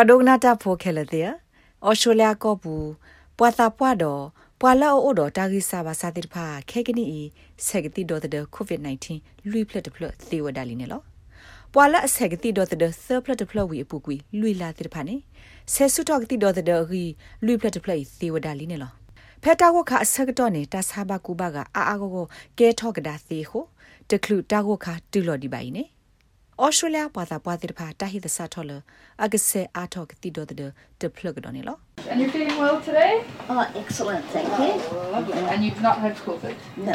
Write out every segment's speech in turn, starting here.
ကွာဒိုနာတာဖိုခဲလတဲ့အော်ရှိုလျာကောဘူးပွာတာပွာတော့ပွာလာအိုတော့တာဂီစာဘာစာတိဖာခဲကနီဆက်ကတိတော့တဲ့ကိုဗစ် -19 လူဖလက်တဖလက်သေဝဒါလီနေလောပွာလာဆက်ကတိတော့တဲ့ဆပ်ဖလက်တဖလက်ဝီအပူကွီလူလာတိဖာနေဆဲဆုတော့ကတိတော့တဲ့ရီလူဖလက်တဖလက်သေဝဒါလီနေလောဖက်တာဝခအစကတော့နေတာဆာဘကူဘကအာအာကိုကဲထော့ကဒါသေးဟိုတကလူတာဝခတူလော်ဒီပိုင်နေ ဩစတြေးလျပါတာပွားတဲ့ဖာတာဟိသစာထော်လအကဆေအာထော့ကတိတော့တဲ့တဖလကတော့နေလော And you're feeling well today? Oh, excellent, thank you. Oh, lovely. And you've not had COVID? No.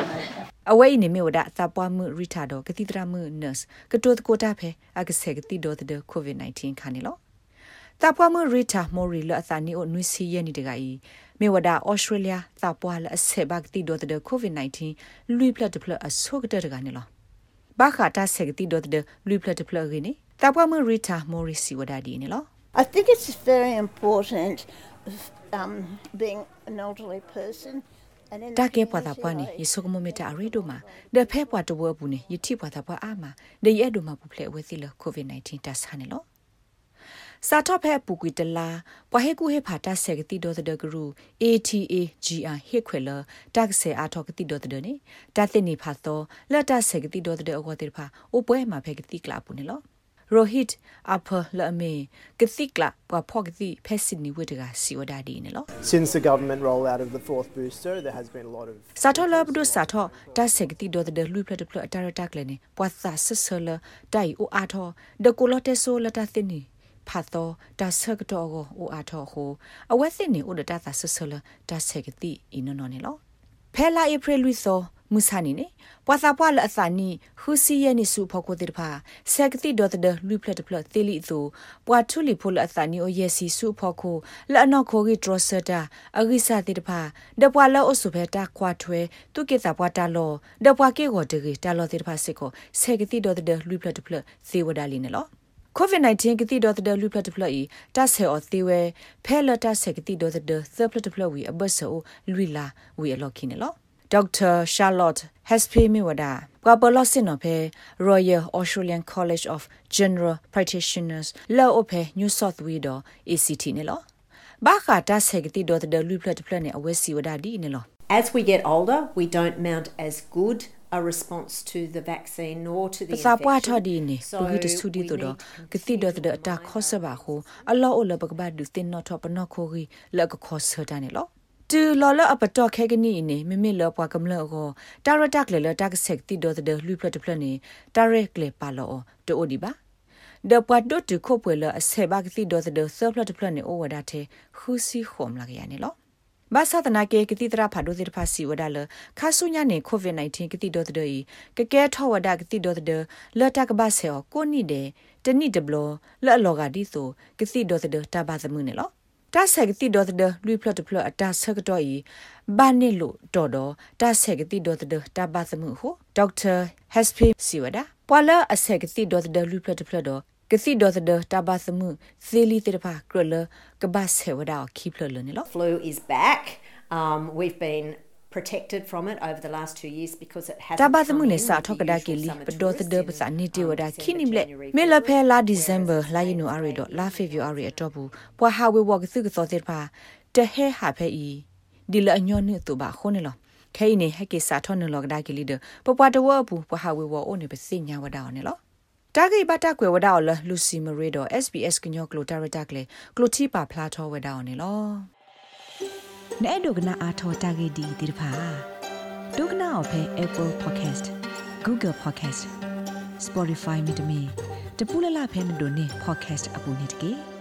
အဝဲနေမျိုးဒါသပွားမှုရီတာတော့ကတိတရမှု nurse ကတိုတကိုတာဖဲအကဆေကတိတော့တဲ့ covid 19 ခါနေလောသပွားမှုရီတာမိုရီလအသနီအိုနွီစီယနီတကဤမေဝဒါဩစတြေးလျသပွားလအဆေဘကတိတော့တဲ့ covid 19 လူပလက်တဖလအဆုကတဲ့တကနေလော ဘာခတာဆေကတိတော့တဲ့လူပလက်တဖလရင်းနေသပွားမှုရီတာမိုရီစီဝဒါဒီနေလော I think it's very important um, being an elderly person. and in တ the ကဲပွားတာပွားနေယေဆုကမမီတာအရီဒိုမှာဒဖဲပွားတဝဘူးနေယတိပွားတာပွားအာမှာဒေရဲဒိုမှာပူဖလေဝဲစီလကိုဗစ် -19 တက်ဆာနေလော စာတော့ဖဲပူကွီတလာပွားဟေကူဟေဖာတာဆက်ကတိဒေါ်တဲ့ဂရူ ATA GR ဟေခွေလတက်ဆေအာထောကတိဒေါ်တဲ့နေတတ်တင်နေဖာတော့လက်တဆက်ကတိဒေါ်တဲ့အကောတေဖာအိုပွဲမှာဖဲကတိကလာပူနေလော rohit upper lame kathikla pa phogti phesini wetega siwada ne lo Since the government rollout of the fourth booster, there has been a lot of satho la bdu satho ta sekti do de lu plet plet atara tak le ne pwa sa sesela dai o atho de kolote so la ta thini ဖတ်တော့ဒါဆကတော့ကိုအိုအားတော့ဟိုအဝက်စစ်နေဥဒတာသဆဆလဒါဆက်ကတိအင်းနော်နေလောဖဲလာဧပြီလူသောမုဆာနီနေပွာသာပွာလအသနီဟူစီယနီစုဖောကိုတိတဖာဆက်ကတိဒေါ်တလူဖလက်တဖလက်သီလီသူပွာထုလီဖိုလအသနီအိုယစီစုဖောကိုလအနော်ခိုဂီဒရဆတာအဂိစာတိတဖာဒပွာလောအဆုဖဲတာခွာထွဲတုကေတာပွာတာလောဒပွာကေကိုတဂီတာလောတိတဖာစစ်ကိုဆက်ကတိဒေါ်တလူဖလက်တဖလက်သေဝဒါလီနေလော COVID-19 ကတိတော့တဲ့လူပလက်တဖလက်ဤတတ်ဆဲအော်သေးဝဲဖဲလတ်တဆဲကတိတော့တဲ့သပလက်တဖလက်ဝီအဘတ်ဆိုလူလာဝီအလော်ခင်းနော် Dr. Charlotte Hespe Miwada Kwapolo Sinope Royal Australian College of General Practitioners Law Ope New South Wales ACT ne lo Ba kha ta segti do the lu plat plat ne awesi wada di ne lo As we get older, we don't mount as good a response to the vaccine nor to the sa pwa tho infection. di ne So bu gi de su di we to do need to ki ti do the ta kho sa ba ho allo o lo ba ba du tin no tho pa no kho gi la ko kho sa ta ne lo တူလော်လအပတော့ခဲကနီနေမမလောပွားကမလောကိုတာရတက်လေလတက်ဆက်တီဒိုတဲ့လူပလတ်ပလနေတာရက်လေပါလောတိုဒီပါဒပွားဒိုတူခိုပွေလအဆေဘာကတီဒိုတဲ့ဆပ်ပလတ်ပလနေအိုဝဒါတဲ့ခူစီခုံလာကြရနေလော ဘာသာတနာကေကတိတရာဖာဒိုတဲ့ဖာစီဝဒါလခါဆုညာနေကိုဗစ် -19 ကတိဒိုတဲ့ကကဲထောဝဒါကတိဒိုတဲ့လတကဘာဆေကိုနိတဲ့တနိဒဘလလောလောကဒီဆိုကတိဒိုတဲ့တဘာသမုန်နေလောတာဆက်ကတိဒေါ်တဲ့လူဖလတ်ဖလတ်အတာဆက်တော့ဤဘာနေလို့တော်တော့တာဆက်ကတိဒေါ်တဲ့တာဘာသမှုဟိုဒေါက်တာဟက်စပီစီဝဒါပွာလာအဆက်ကတိဒေါ်တဲ့လူဖလတ်ဖလတ် တော့ကတိဒေါ်တဲ့တာဘာသမှုသီလီတဲ့ပါကရလကဘာဆေဝဒါခိဖလလနေလို့ flu is back. Um, we've been protected from it over the last two years because it hasn't တာဘာသ come မှု in နေ with စာ the ထောက်ကဒါက usual လီ summer ပဒေါ် tourist တဲ့ in, ပစာနေတီဝဒါ um, ခိနိမ December, လက် January, မေလဖဲလာ February, ဒီဇမ်ဘာ whereas လာယနိုအရီတော့လာဖေဗူအရီအတော့ဘူးပွာဟာဝေဝကသုကသောတဲ့ပါတဟဲဟာဖဲဤဒီလအညောနုတူပါခုန်လောခဲနေဟက်ကေစာထောနလောကဒါကလီဒပပတဝဘူးပွာဟာဝေဝအိုနေပစညာဝဒါအော်နေလော တာဂိဘတာကွယ်ဝဒါအော်လလူစီမရီတော့ SBS ကညောကလိုတာရတာကလေကလိုတီပါဖလာထောဝဒါအော်နေလောနဲ့ဒုကနာအာထောတာဂိဒီဒီဖာဒုကနာအဖဲ Apple Podcast Google Podcast Spotify မြေတမီတပူလလဖဲမတို့နေ podcast အပူနေတကေ